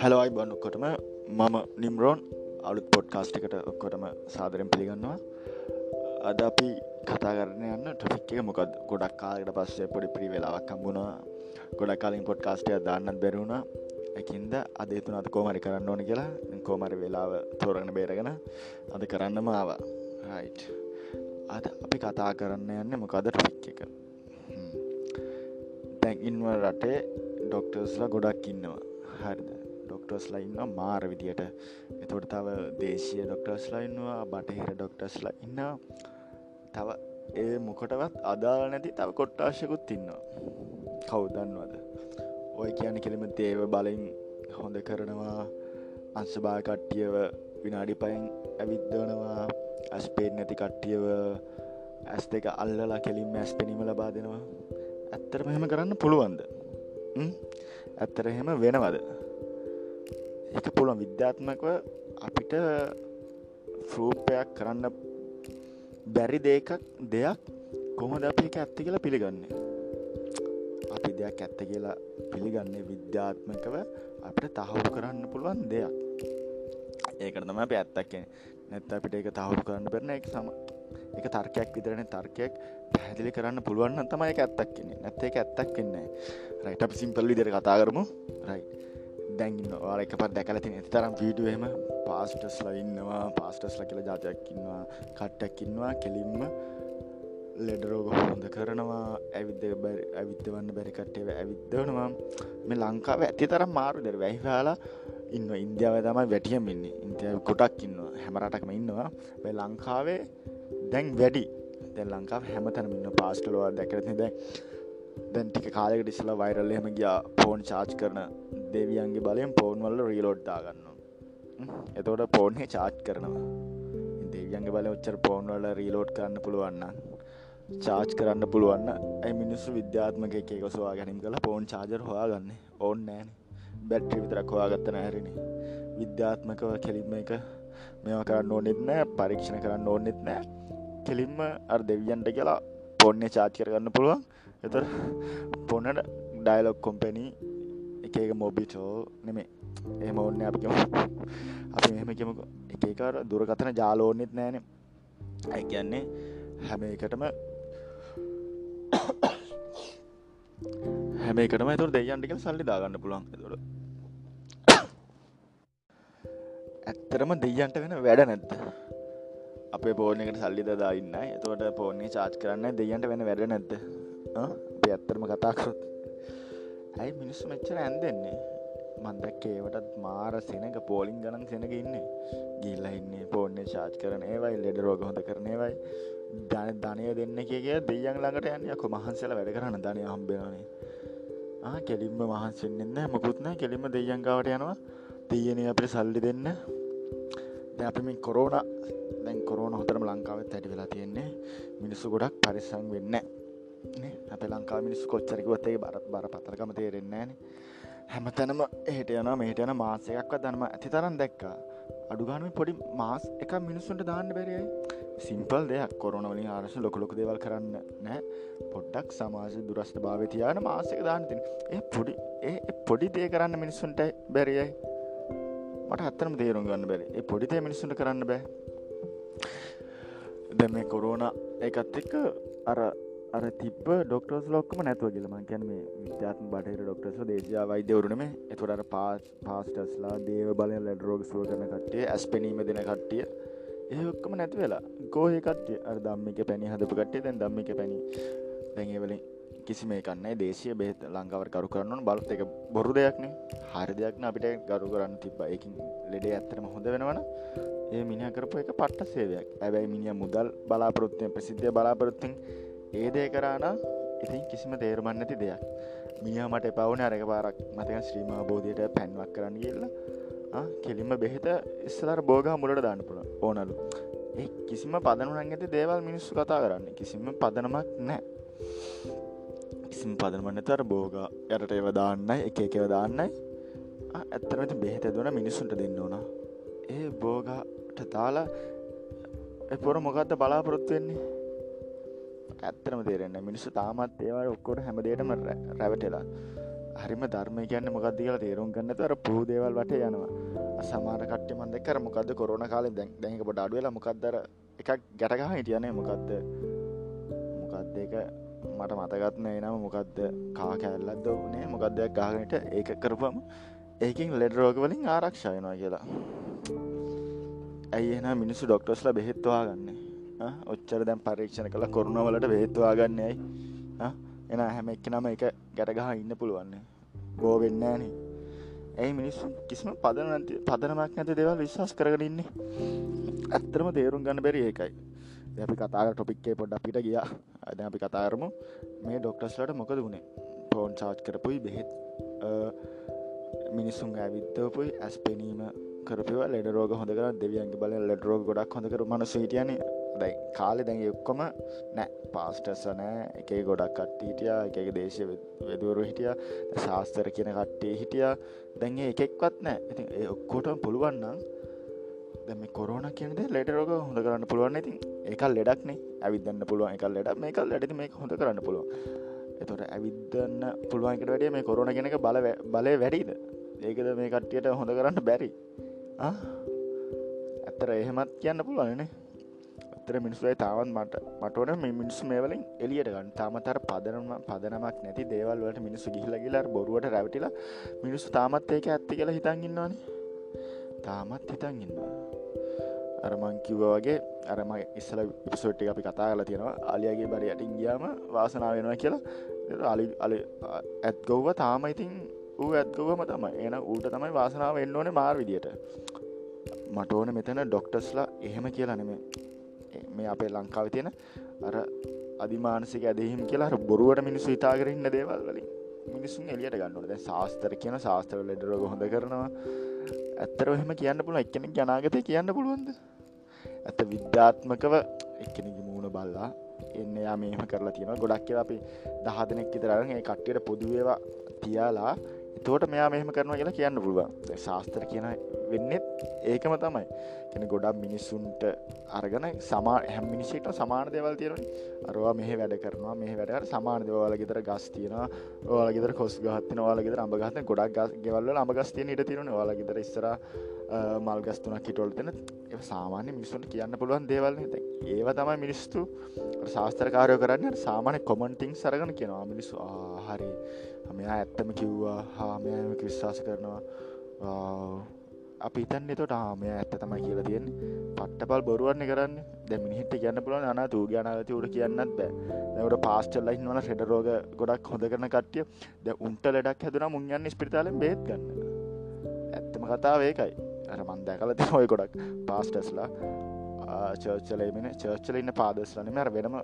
හැලවයි බන්න ඔක්කොටම මම නිම්රෝන්. අලුත් පොඩ්කාස්ට් එකට ඔක්කොටම සාදරෙන් පිළිගන්නවා. අද අපි කතා කරන යන්න ටොෆික් එක මොකද ගොඩක් කාලට පස්සේ පොඩි පිරි වෙලාවක් කම්බුණා ගොඩක් කාලින් පොඩ්කාස්ටය දාන්නත් බැරුණ එකින්ද අදේතුන අද කෝමරි කරන්න ඕන කියලා. කෝමරි වෙලාව තෝරගෙන බේරගෙන අද කරන්නම ආවා. රයිට් අද අපි කතා කරන්න යන්න මොකද ටොෆික් එක? දැන් ඉන්ව රටේ ඩොක්ටර්ස්ලා ගොඩක් ඉන්නවා. හරිද? ඩොක්ටර්ස්ලා ඉන්න මාර විදියට. එතොට තව දේශය ඩොක්ටර්ස්ලා ඉන්නවා බටහිර ඩොක්ටර්ස්ලා ඉන්න තව ඒ මොකටවත් අදාල නැති තව කොට්ටාශයකුත් ඉන්නවා. කවුදන්නවද ඔය කියන කෙළෙම දේව බලින් හොඳ කරනවා අංශභා කට්ටියව විනාඩි පයින් ඇවිද්දවනවා ඇස්පේෙන් නැති කට්ටියව ඇස් දෙක අල්ලලා කෙලින් ඇස් පෙනීම ලබා දෙනවා. ඇත්තර මෙහෙම කරන්න පුළුවන්ද? ඇත්තර එහෙම වෙනවද? එක පුළුවන්. විද්‍යාත්මකව අපිට ෆරූපයක් කරන්න බැරි දෙකක් දෙයක් කොහොද අපි එක ඇත්ත කියලා පිළිගන්නේ? අපි දෙයක් ඇත්ත කියලා පිළිගන්නේ විද්‍යාත්මකව අපිට තහවුරු කරන්න පුළුවන් දෙයක්. ඒකට තම අප ඇත්තක් නැත්ත අපිට ඒක තහවුරු කරන්න බැරන එක සම එක තර්කයක් විතරන. තර්කයක් පැදිලි කරන්න පුළුවන් තමයි ඇත්තක් කියන්නේ නැත්ත එක ඇත්තක් වෙන්නේ රයිට අප සිම්පල්ලි දෙර කතා කරමු. රයි දැන්ගන්න වාල එක පත් දැකලති ඇති තරම් වීඩුවම පාස්ටස්ලා ඉන්නවා. පාස්ටස්ල කියල ජාතයක්කින්නවා කට්ටැක්කින්නවා කෙලින්ම ලෙඩරෝග හොඳ කරනවා. ඇවිද ඇවිද්ධවන්න බැරිකට්ටේ ඇවිද්ධවනවා මේ ලංකාව ඇති තරම් මාරු දෙර වැහිහලා ඉන්න ඉන්දියාව තමයි වැටියම ඉන්නේ. ඉන්දිය කොටක් ඉන්නවා. හැමරටක්ම ඉන්නවා. වැ ලංකාවේ දැන් වැඩි. දැ ලංකාව හැමතැනම ඉන්න පාස්ටලවා දැකරති දැන් දැන් ටික කාලෙකට ඉස්සලා වයිරල් එහෙම ගියා ෆෝන් චාර්ජ් කරන දෙවියන්ගේ බලයෙන් ෆෝන් වල රීලෝඩ් දාගන්න එතකොට ෆෝන්හේ චාර්ජ් කරනවා. දෙවියන්ගේ බල ඔච්චර ෆෝන් වල රීලෝඩ් කරන්න පුළුවන්න චාර්ජ් කරන්න පුළුවන්න ඇයි මිනිස්සු විද්‍යාත්මක එක එකසවා ගැනින් කළ ෆෝන් චාර්ජර් හොයාගන්න? ඕන්න නෑන බැට්‍රි විතරක් හොයාගත්ත නැහැරණ විද්‍යාත්මකව කෙලින්ම එක මෙම කරන්න ඕනෙත් නෑ පරීක්ෂණ කරන්න ඕන්නෙත් නෑ. කෙලින්ම අර් දෙවියන්ට කියලා පොන්නේ චාච් කරගන්න පුළුවන්. එතර පොන්නට ඩයිලොක් කොම්පැනී එක එක මොබිටෝ නෙමේ එහම ඔන්න අපිකම අපි මෙහම කියමක එකකාර දුරකතන ජාලෝනෙත් නෑන. ඇ කියන්නේ හැම එකටම හැම එකටම තුර දෙයන්ටික සල්ලි දාගන්න පුළන් තුර ඇත්තරම දෙයන්ට වෙන වැඩ නැත්ත අපේ පෝනකට සල්ලි දාන්න එතවට පෝර්ණය චාච් කරන්න දෙයන්ට වෙන වැඩ නැද්ද? ඇත්තරම කතාකරොත් ඇයි මිනිස්සු මෙච්චර ඇන්දෙන්නේ? මන්දක්කේවටත් මාර සෙනක පෝලිං ගණන් සෙනක ඉන්නේ. ගිල්ල ඉන්නේ පෝර්ණය ශාච් කරන ඒවයි ලෙඩ රෝග හොඳ කරනේවයි ධන ධනය දෙන්න කියගේ දෙයන් ළඟට යන්න. යකො මහන්සල වැඩ කරන්න ධනය හම්බෙනනේ කෙලින්ම මහන්සෙන්න්න මොකුත්නෑ කෙලින්ම දෙයංගාවට යනවා. තියන අපට සල්ලි දෙන්න. අපිමින් කොරෝන දැන් කොරෝන හොතරම ලංකාවත් ඇටි වෙලා තියෙන්නේ. මිනිස්සු ගොඩක් පරිසං වෙන්න අප ලංකා මිනිස් කොච්චරකිවත්තේ බරත් බර පතරකම තේරෙන්නේන හැමතැනම එහට යන මේට යන මාසයක්ව දනම ඇති තරන් දැක්කා. අඩුගානුව පොඩි මාස් එක මිනිස්සුන්ට දාන්න බැරියයි සිම්පල් දෙයක්. කොරනවලින් ආරශ ලොකලොක දෙවල් කරන්න නෑ පොඩ්ඩක් සමාජ දුරස්ට භාව තියාන මාසක දානතින් ඒ පොඩි ඒ පොඩි දේ කරන්න මිනිස්සුන්ට බැරියයි මට අත්තරම තේරුම් ගන්න බැරි. ඒ පොඩිතේ මිනිස්සුන්ට කරන්න බෑ. දැ මේ කොරෝන එකත් එක්ක අර අර තිබ ඩොක්ටර්ස් ලොක්කම නැතුව කියලම කැන මේ විද්‍යාත්ම බටහිර ඩොක්ටර්ස් දේශයා වෛද්‍යවරුණම එතුරට පාස් පාස්ටස්ලා දේව බලය ලැඩ රෝග සුව කරන කට්ටිය ඇස් පෙනීම දෙන කට්ටිය. ඒඔක්කම නැති වෙලා. ගෝහ කට්ටිය. අර දම්මික පැණි හදපු කට්ටිය දැන් දම්මික පැණි. දැඟවලින් කිසි මේ කන්නේ දේශය බෙත් ලංකාවට කරු කරන්න බලත් එක බොරු දෙයක්නේ හරි දෙයක්න අපිට ගරු කරන්න තිබ එකින් ලෙඩේ ඇත්තරම හොඳ වෙනවන. ඒ මිනි කරපු එක පට්ට සේවයක්. ඇබැයි මිනිිය මුදල් බලාපොරොත්තුය ප්‍රසිද්ධය බලාපොරොත්තින් ඒ දේ කරානම් ඉතින් කිසිම තේරුමන් නැති දෙයක්. මිය මට පවුන අරක පාරක් මතක ශ්‍රීමා බෝධයට පැන්වක් කරන්න කියල්ලා කෙලින්ම බෙහෙත ඉස්සලර බෝගා මුලට දාන්න පුළ ඕනලු. ඒ කිසිම පදනු ඇති දේවල් මිනිස්සු කතා කරන්න. කිසිම පදනමක් නෑ කිසිම පදනමන්නතර බෝගා යරට ඒව දාන්නයි එක එකව දාන්නයි. ඇත්තරමති බෙහෙත දුවන මිනිස්සුන්ට දෙන්න ඕන. ඒ බෝගාට තාලා එපොර මොකක්ද බලාපොරොත්තු වෙන්නේ? ඇත්තරම තේරෙන්න මිනිස්සු තාමත් ඒවට ඔක්කොට හැමදේටම රැවටලා. හරිම ධර්මය කියන්න මොකක්ද කියලා තේරුම් ගන්න තර පුහ දේවල් වට යනවා. සමාර කට්ට මන්ද කර මොකද කොරන කාලෙ දැන් දැක පොඩ අඩුවෙලා මොකක්දර එකක් ගැටගහ හිටියනේ මොකක්ද මොකක්ද එක මට මතගත්න එනම මොකක්ද කා කැල්ලත් දවනේ මොකක්දයක් ගාගනට ඒක කරපම ඒකින් ලෙඩ රෝගවලින් ආරක්ෂයනවා කියලා. ඇයි එන මිනිස්සු ඩොක්ටස්ල බෙහෙත්වා ගන්න ඔච්චර දැම් පරීක්ෂණ කළ කොරුණවලට බෙහෙත්වා ගන්න ඇයි? එන හැම එක්ක නම එක ගැටගහ ඉන්න පුළුවන්නේ බෝ වෙන්න නේ ඇයි මිනිස්සු කිසිම පදන පදනමක් නැති දෙවල් විශ්වාස් කරගරන්නේ ඇත්තරම තේරුම් ගන්න බැරි ඒකයි. අපි කතාර ටොපික්කේ පොඩ් අපිට ගියා. අද අපි කතාරමු මේ ඩොක්ටස්ලට මොකද වුණේ පෝන් චාච් කරපුයි බෙහෙත් මිනිස්සුන් ඇවිත්තපුයි ඇස් පෙනීම කරපව. ලෙඩ රෝග හොඳ කර දෙවියන්ගේ බල ලෙඩ රෝග ගොඩක් හොඳකර මනස හිටියන. දැයි කාලෙ දැන් ඔක්කොම නෑ. පාස්ටර්ස නෑ. එක ගොඩක් කට්ටිටිය එක දේශය වෙදුවරු හිටිය ශාස්තර කියන කට්ටේ හිටිය. දැන්ගේ එකෙක්වත් නෑ. ඉති ඒ ඔක්කොට පුළුවන්නම් දැම කොරන කියනද ලෙට රෝග හොඳ කරන්න පුළුවන් ඉතින් එකල් ලෙඩක්නේ ඇවිදන්න පුළුවන් එක ලෙඩ මේකල් ලැඩි මේ හොඳ කරන්න පුළුවන්. එතොට ඇවිදන්න පුළුවන්කට වැඩිය මේ කොරන කෙනක බල බලය වැඩීද? ඒකද මේ කට්ටියට හොඳ කරන්න බැරි? ඇත්තර එහෙමත් කියන්න පුළුවනනේ අතර මිනිස්සුයි තාවත් මට මටවන මේ මිනිස්සු මේවලින් එලියට ගන්න. තාමතර පදනම පදනමක් නැති දේවල් වලට මිනිස්සු ගිහිලගිලා බොරුවට රැවටිලා මිනිස්සු තාමත් ඒක ඇත්ති කියලා හිතන් ඉන්නවානේ. තාමත් හිතන් ඉන්නවා. අරමං කිව්ව වගේ අරම ඉස්සල ඉපසොට්ටි අපි කතා කලා තියෙනවා අලියගේ බරි යටින් ගියාම වාසනාව වෙනවා කියලා. අලි අලි ඇත්ගොව්ව තාම ඉතින් ඌ ඇත්ගවම තමයි. එන ඌට තමයි වාසනාව එන්න ඕනේ මාර් විදියට. මට ඕන මෙතන ඩොක්ටස්ලා එහෙම කියලා නෙමේ මේ අපේ ලංකාව තියෙන අර අධිමානසික ඇදහිම් කියලා බොරුවට මිනිස්සු හිතාකරන්න දේවල් වලින් මිනිසුන් එලියට ගන්නට දැ ශාස්තර කියන ශාස්ත්‍රව ලෙඩරෝග හොඳ කරනවා. ඇත්තර එහෙම කියන්න පුළුව එකනෙක් ජනාගතය කියන්න පුළුවන්ද? ඇත විද්‍යාත්මකව එක්කෙනෙකි මූුණ බල්ලා එන්න යා මේම කරලා තියෙන ගොඩක් කියලා අපි දහ දෙනෙක් ඉතරරගේ කට්ටියට පොදුවේවා තියාලා එතෝට මෙයා මෙහම කරනවා කියලා කියන්න පුළුවන්. ශාස්තර කියන වෙන්නෙත් ඒකම තමයි. කෙන ගොඩක් මිනිස්සුන්ට අරගන සමා හැම මිනිසිට සමාන දෙවල් තියෙන අරවා මෙහ වැඩ කරනවා මේ වැඩට සමාන දෙවල ගෙතර ගස් තියෙන ඕල ගෙතර කොස් ගහත්තින වාල ගෙතර අඹගහත ගොඩක් ගස් ගෙවල්ල අමගස්තියන ඉට තිරන වාල ගෙතර ඉස්සර මල් ගස්තුනක් කිටොල්තෙන සාමාන්‍ය මිනිස්සුන්ට කියන්න පුළුවන් දේවල් ඒව තමයි මිනිස්තු ශාස්ත්‍රකාරය කරන්න. සාමාන්‍ය කොමන්ටිං සරගන කියනවා. මිනිස්සු ආහරි මෙයා ඇත්තම කිව්වා හාමයම විශ්වාස කරනවා. අපි තන් එතොට ආමය ඇත්ත තමයි කියලා තියෙන්නේ. පට්ටපල් බොරුවන්න කරන්න. දැමිනිහිට කියන්න පුලන අන තු ගනාගති උට කියන්නත් බෑ. දැවට පාස්ටල්ල ඉන්නවන ෙඩ රෝග ගොඩක් හොඳ කරන කට්ටිය ද උන්ට ලෙඩක් හැදුන මුන්යන්න ස්පිරිතාලෙන් බේත් ගන්න. ඇත්තම කතාව ඒකයි. අර මන්දෑ කලති හොය ගොඩක් පාස්ටස්ලා චර්චලේමෙන චර්චල ඉන්න පාදස්ලනම අර වෙනම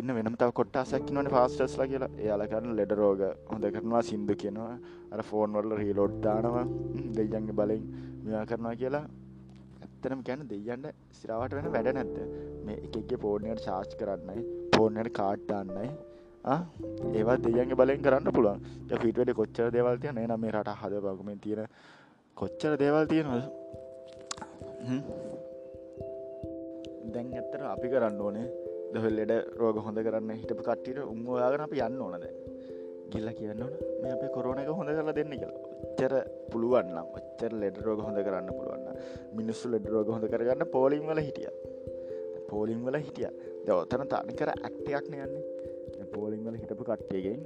ඉන්න වෙනම තව කොට්ටාසැක් වන ෆාස්ටස්ලා කියලා. එයාල කරන ලෙඩ රෝග හොඳ කරනවා සිින්දු කියනවා. අර ෆෝන් වල්ල රීලෝඩ්දානවා දෙයන්ගේ බලෙන් මෙයා කරනවා කියලා. ඇත්තනම් ගැන දෙයන්න සිරාවට වෙන වැඩ නැත්ත මේ එකගේ පෝර්ණයට චාච් කරන්නයි පෝර්ණයට කාට්ටන්නයි ඒවත් දෙයන්ගේ බලෙන් කරන්න පුළුවන්. ෆිටවට කොච්චර දෙවල් තියන නම් මේ රට හද බගුමෙන් තියෙන කොච්චර දේවල් තියෙනවද? දැන් ඇත්තට අපි කරන්න ඕනේ දොල් ලෙඩ රෝග හොඳ කරන්න හිටපු කට්ටිට උන්වාගෙන අපි යන්න ඕනද ගිල්ල කියන්න ඕන මේ අපේ කොරෝන එක හොඳ කරලා දෙන්න කියලා. ඔච්චර පුළුවන්නම් ඔච්චර ලෙඩ රෝග හොඳ කරන්න පුළුවන්න මිනිස්සු ලෙඩ රෝග හොඳ කරගන්න පෝලිම් වල හිටිය. පෝලිම් වල හිටිය. දවතන තනිකර ඇක්ටයක් නයන්නේ පෝලිම් වල හිටපු කට්ටියගෙන්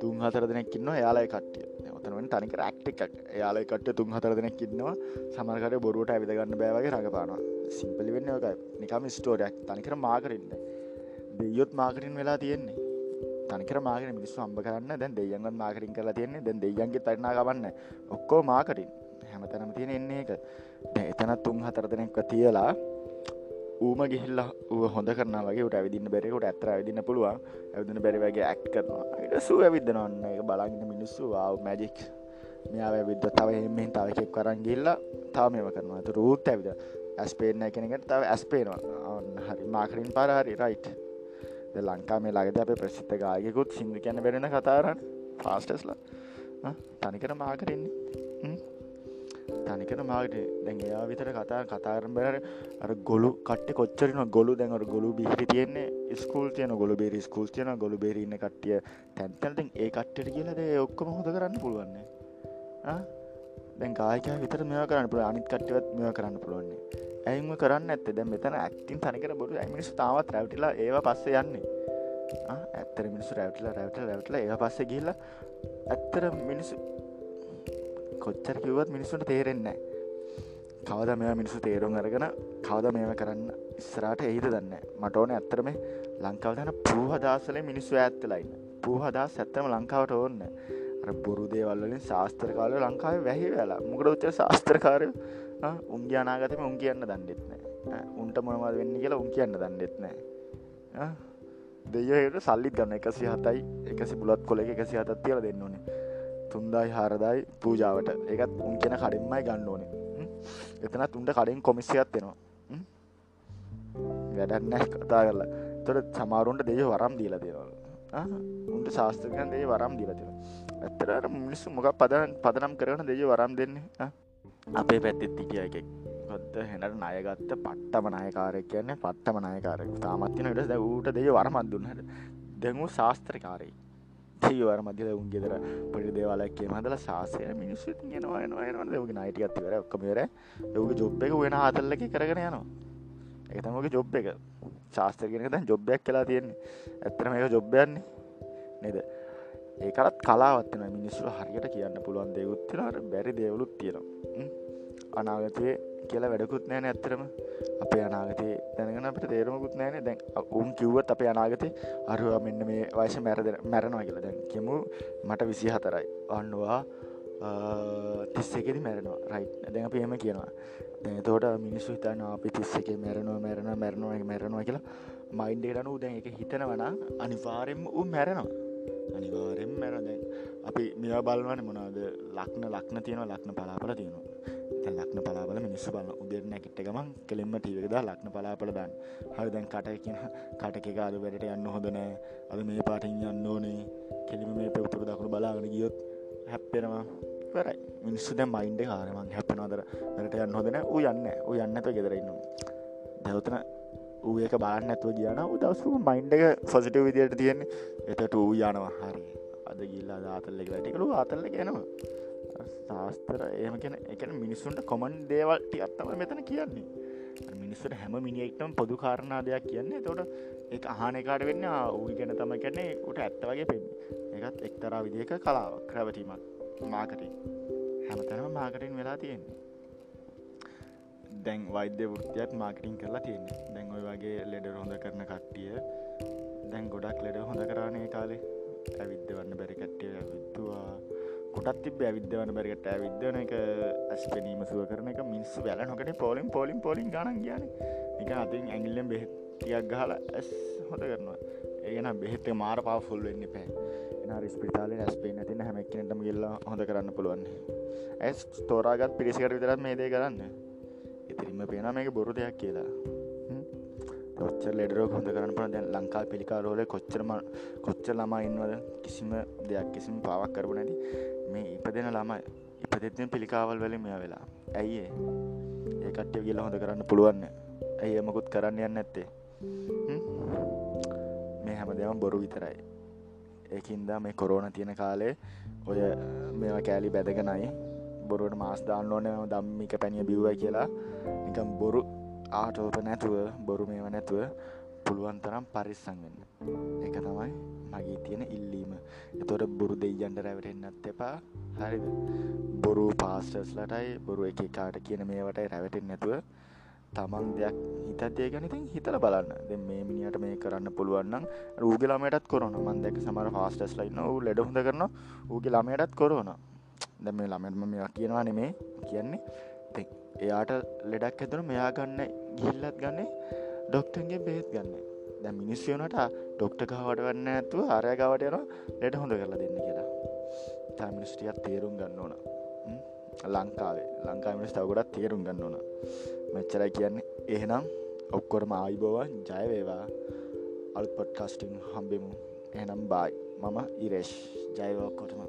තුන් හතර දෙනෙක්කින්න යාලායි කට්ටිය. ඔතනුවෙන් තනික රක්ට එකක්. යාලයි කට තුන් හතර දෙනෙක් ඉන්නවා. සමරකට බොරුවට ඇවිදගන්න බෑවගේ රඟපානවා. සිම්පලි වෙන්න එක නිකම ස්ටෝරයක් තනිකර මාකරන්න. දෙයොත් මාකරින් වෙලා තියෙන්නේ. තනිකර මාගෙන මිනිස්සු අම්බ කරන්න. දැන් දෙයන්ගත් මාකරින් කරලා තියෙන්නේ. දැන් දෙයන්ගේ තරනා ගවන්න ඔක්කෝ මාකටින් හැමතැනම තියෙන එන්නේ එක එතනත් තුන් හතර දෙනෙක්ව තියලා ඌම ගිහිල්ලා ඌ හොඳ කරන වගේ ට ඇවිදින්න බැරෙකුට ඇතර ඇවිදින්න පුළුවන්. ඇවිදින බැරිවගේ ඇක්් කරනවා. ට සුව ඇවිදනන්න එක බලගන්න මිනිස්සු. ආව මැජික් මෙයා ඇවිද තව එමෙන් තවකෙක් කරන් ගිල්ලා තාව මේම කරනවා. ඇතු රූත් ඇවිද ඇස්පේන කෙනෙකට තව ඇස්පේනවා ඔන්න හරි. මාකරින් පරහරි රයිට් ලංකා මේ ලගද අප ප්‍රසිද්ධ ගායකුත් සිින්දු කියන්න වෙරෙන කතාරන්න ෆාස්ටස්ලා තනිකර මාකරෙන්නේ තනිකන මාගට දැන් එයා විතර කතා කතාරම් බැර අර ගොලු කට කොච්චරන ගොලු දැඟට ගොලු බිහිරි තියන්නේ ස්කූල් තියන ගොලු බේරි ස්කූල් තියන ගොලු බේරන්න කට්ටිය තැන්තැල්ටෙන් ඒ කට්ට කියලද ඔක්කොම හොද කරන්න පුළුවන්නේ දැන් කායක විතර මෙයා කරන්න පුළ අනිත් කට්ටවත් මෙ කරන්න පුළුවන්නේ ඇයිම කරන්න ඇත්ත දැ මෙතන ඇක්ටින් තනිකර බොරු ඇමිනිස් තාවත් රැවටිලා ඒවා පස්ස යන්නේ? ඇත්තර මිනිසු රැවටලා රැවටල රැවටල ඒ පස්ස ගිල්ල ඇත්තර මිනිසු කොච්චර කිවත් මිනිස්සුට තේරෙන්නේ කවද මෙ මිනිසු තේරුම් අරගෙන කවද මේම කරන්න ඉස්සරට එහිද දන්න මට ඕන ඇත්තරම ලංකාව දන පූහදාසල මිනිස්සු ඇත්තලයින්න පූහදා ඇත්තම ලංකාවට ඕන්න බොරු දේවල්ලින් ශාස්ත්‍ර කාලය ලංකාව වැහි වෙලා. මොකද උච්ච ශාස්ත්‍රකාරය උන්ගේ අනාගතම උන් කියන්න දන්නෙත්නෑ උන්ට මොනවද වෙන්න කියලා උන් කියන්න දන්නෙත්නෑ දෙයයට සල්ලිත් ගන්න. එකසි හතයි එකසි බුලත් කොල එක එකසි හතත් තියල දෙන්න ඕනේ. තුන්දායි හාරදායි පූජාවට. එකත් උන් කියෙන කඩෙන්මයි ගන්න ඕනේ. එතනත් උන්ට කඩින් කොමිසියක් දෙනවා. වැඩන්නෑ කතා කරලා. තොට සමාරුන්ට දෙය වරම් දීලා දෙවල. උන්ට ශාස්ත්‍රකයන් දෙය වරම් දීලා දෙෙන ඇත්තරට මිනිස්සු මොක පදන පදනම් කරන දෙය වරම් දෙන්නේ? අපේ පැත්තෙත් හිටිය එකෙක්. ගොත්ත හෙනට නයගත්ත පට්ටම නායකාරයක් කියන්නේ පට්ටම නායකාරය තාමත්තින ට දැ ඌට දෙය වරමත් දුන්නට දැඟූ ශාස්ත්‍රකාරයි ඒවර මධ්‍යද උන් ගෙදර පොඩි දේවලක් කිය හදල ශාසය මිනිස්සු ගෙනවා එනවා දෙවගේ නයිට අතිවර ඔක්කමර යෝග ජොබ් එක වෙන ආතල්ලක කරගෙන යනවා එකතමක ජොබ් එක. ශාස්ත්‍රගෙනක දැන් ජොබ්බයක් කලා තියෙන්නේ. ඇත්තන මේක ජොබ්බයන්නේ නේද? ඒකලත් කලාවත්වන මිනිස්සු හරියට කියන්න පුළුවන් දෙයුත්තිනට බැරි දේවලුත් තියෙනවා. අනාගතය කියලා වැඩකුත් නෑන ඇත්තරම අපේ අනාගතය දැනගෙන අපට තේරමකුත් නෑන දැන් උන් කිව්වත් අපේ අනාගතය අරුවා මෙන්න මේ වයස මැරද මැරනවා කියලා. දැන් කිමු මට විසි හතරයි අන්නවා තිස්සෙකෙදි මැරෙනවා. රයි් දැන් අප එම කියනවා. තෝට මිනිස්සු හිතන්න අපි තිස්ස එක මැරනවා මැරණ මැරණවා මැරණවා කියලා. මයින්ඩේටන උදැන් එක හිතන වන අනිවාරෙන්ම උ මැරෙනවා. අනිවාරෙන් මැර දැන් අපි මෙවා බලවන මොනාද ලක්න ලක්න තියෙන ලක්න පලාපල තියෙනවා. ලක්න පලාපල මිනිස්ස බල උදෙර නැකිට ගමන් කෙලින්ම ටීවකද ලක්න පලාපල දන්න. හරි දැන් කටයකින කටක අද වැඩට යන්න හොදනෑ අද මේ පාටින් යන්න ඕනේ. කෙලිම මේ පෙවතුර දකුණු බලාගෙන ගියොත් හැප්පෙනවා. වරයි මිනිස්සු දැ මයින්ඩ කාරමන් හැපෙනවාදර වැඩට යන්න හොදන ඌ යන්න ඌ යන්නත ගෙදරන්න දැවතන ඌ ඒක බලන්න ඇතුව කියන උදවසු මයින්ඩ එක ෆොසිටව විදියට තියෙන්නේ. එතට ඌ යනවා. හරි. අද ගිල්ලා ආතල්ලෙ ටිකලු ආතල්ල කියනවා ශාස්තර ඒම කියෙන එකන මිනිස්සුන්ට කොමන් දේවල්ටි අත්තම මෙතන කියන්නේ. මිනිස්සට හැම මිනිෙක්ටම පොදු කාරණා දෙයක් කියන්නේ. තොට එක අහනකාට වෙන්න ඌ ගැන තම කැන්නේ උට ඇත්ත වගේ පෙන් එකත් එක්තරා විදික කලාව ක්‍රවටීමක් මාකටින් හැමතැනම මාකටින් වෙලා තියෙන්නේ. දැන් වෛද්‍ය වෘතියත් මාකටින් කරලා තියෙන්නේ. දැන් ඔය වගේ ලෙඩ හොඳ කරන කට්ටිය දැන් ගොඩක් ලෙඩ හොඳ කරානේ කාලේ. ඇවිද්ධ වන්න බැරි කට්ටිය ඇවිත්තුවා කොටත් තිබ ඇවිද්‍යවන බැරිගට ඇවිද්‍යන එක ඇස් පෙනීම සුව කරන එක මිනිස්සු වැල නොකට පෝලිම් පොලිම් පොලින් ගන කියන එක අතින් ඇගිල්ලෙන් බෙහෙතියක් ගහලා ඇස් හොද කරනවා. ඒගෙන බෙහෙත්ත මාර පා ෆුල් වෙන්න පෑ එන රිස්පිතාලේ ඇස් පේ නැතින හැමක්කනටම ගල්ලා හොඳ කරන්න පුළුවන්. ඇස් තෝරාගත් පිරිසිකට විතරත් මේ දේ කරන්න. ඉතිරිම පේන මේක බොරු දෙයක් කියලා. කොච්චර ලෙඩරෝ හොඳ කරන්න පන දැන් ලංකා පිළිකාරෝල කොච්චරම කොච්චර ළමා ඉන්නවද? කිසිම දෙයක් කිසිම පාවක් කරපු නැති. මේ ඉපදෙන ළමයි ඉපදෙත්න පිළිකාවල් වලින් මෙයා වෙලා. ඇයිඒ ඒකට්ටිය කියල හොඳ කරන්න පුළුවන්න ඇයි එමකුත් කරන්න යන්න ඇත්තේ මේ හැම දෙම බොරු විතරයි. ඒකින්දා මේ කොරෝන තියෙන කාලේ ඔය මේවා කෑලි බැදගෙනයි බොරුවට මාස් දාන්න ඕන දම්මික පැනිය බිව්වයි කියලා. නිකම් බොරු ආටෝප නැතුව බොරු මේව නැතුව පුළුවන් තරම් පරිස්සංගන්න එක තමයි මගේ තියෙන ඉල්ලීම. එතොට බොරු දෙයියන්ට රැවටෙන්න්නත් එපා. හරිද? බොරු පාස්ටර්ස් ලටයි බොරු එක කාට කියන මේවටයි රැවටෙන් නැතුව තමන් දෙයක් හිතදේ ගැනතින් හිතල බලන්න. දෙ මේ මිනිට මේ කරන්න පුළුවන්නම් ූගේ ළමයටත් කොරන මන් දැක සමර ෆාස්ටස් ලයින්න ූ ලෙඩ හොඳ කරන ඌගේ ළමයටත් කොරන දැම ළමෙන්ම මෙයා කියනවා නෙමේ කියන්නේ. එයාට ලෙඩක් ඇතුන මෙයා ගන්න ගිල්ලත් ගන්නේ ඩොක්ටන්ගේ බේත් ගන්න. දැ මිනිස්යනට ඩොක්ට ගවට වන්න ඇතුව ආරය ගවට යන ලෙඩ හොඳ කරලා දෙන්න කියලා. තමිනිස්ටියත් තේරුම් ගන්න ඕන. ලංකාවේ. ලංකා මිනිස් තවගොඩත් තේරුම් ගන්න ඕන. මෙච්චරයි කියන්නේ. එහෙනම් ඔක්කොරම ආයිබෝවන් ජයවේවා අල්පොට් කස්ටිං හම්බෙමු. එහනම් බායි මම ඉරේශ් ජයවෝකොටම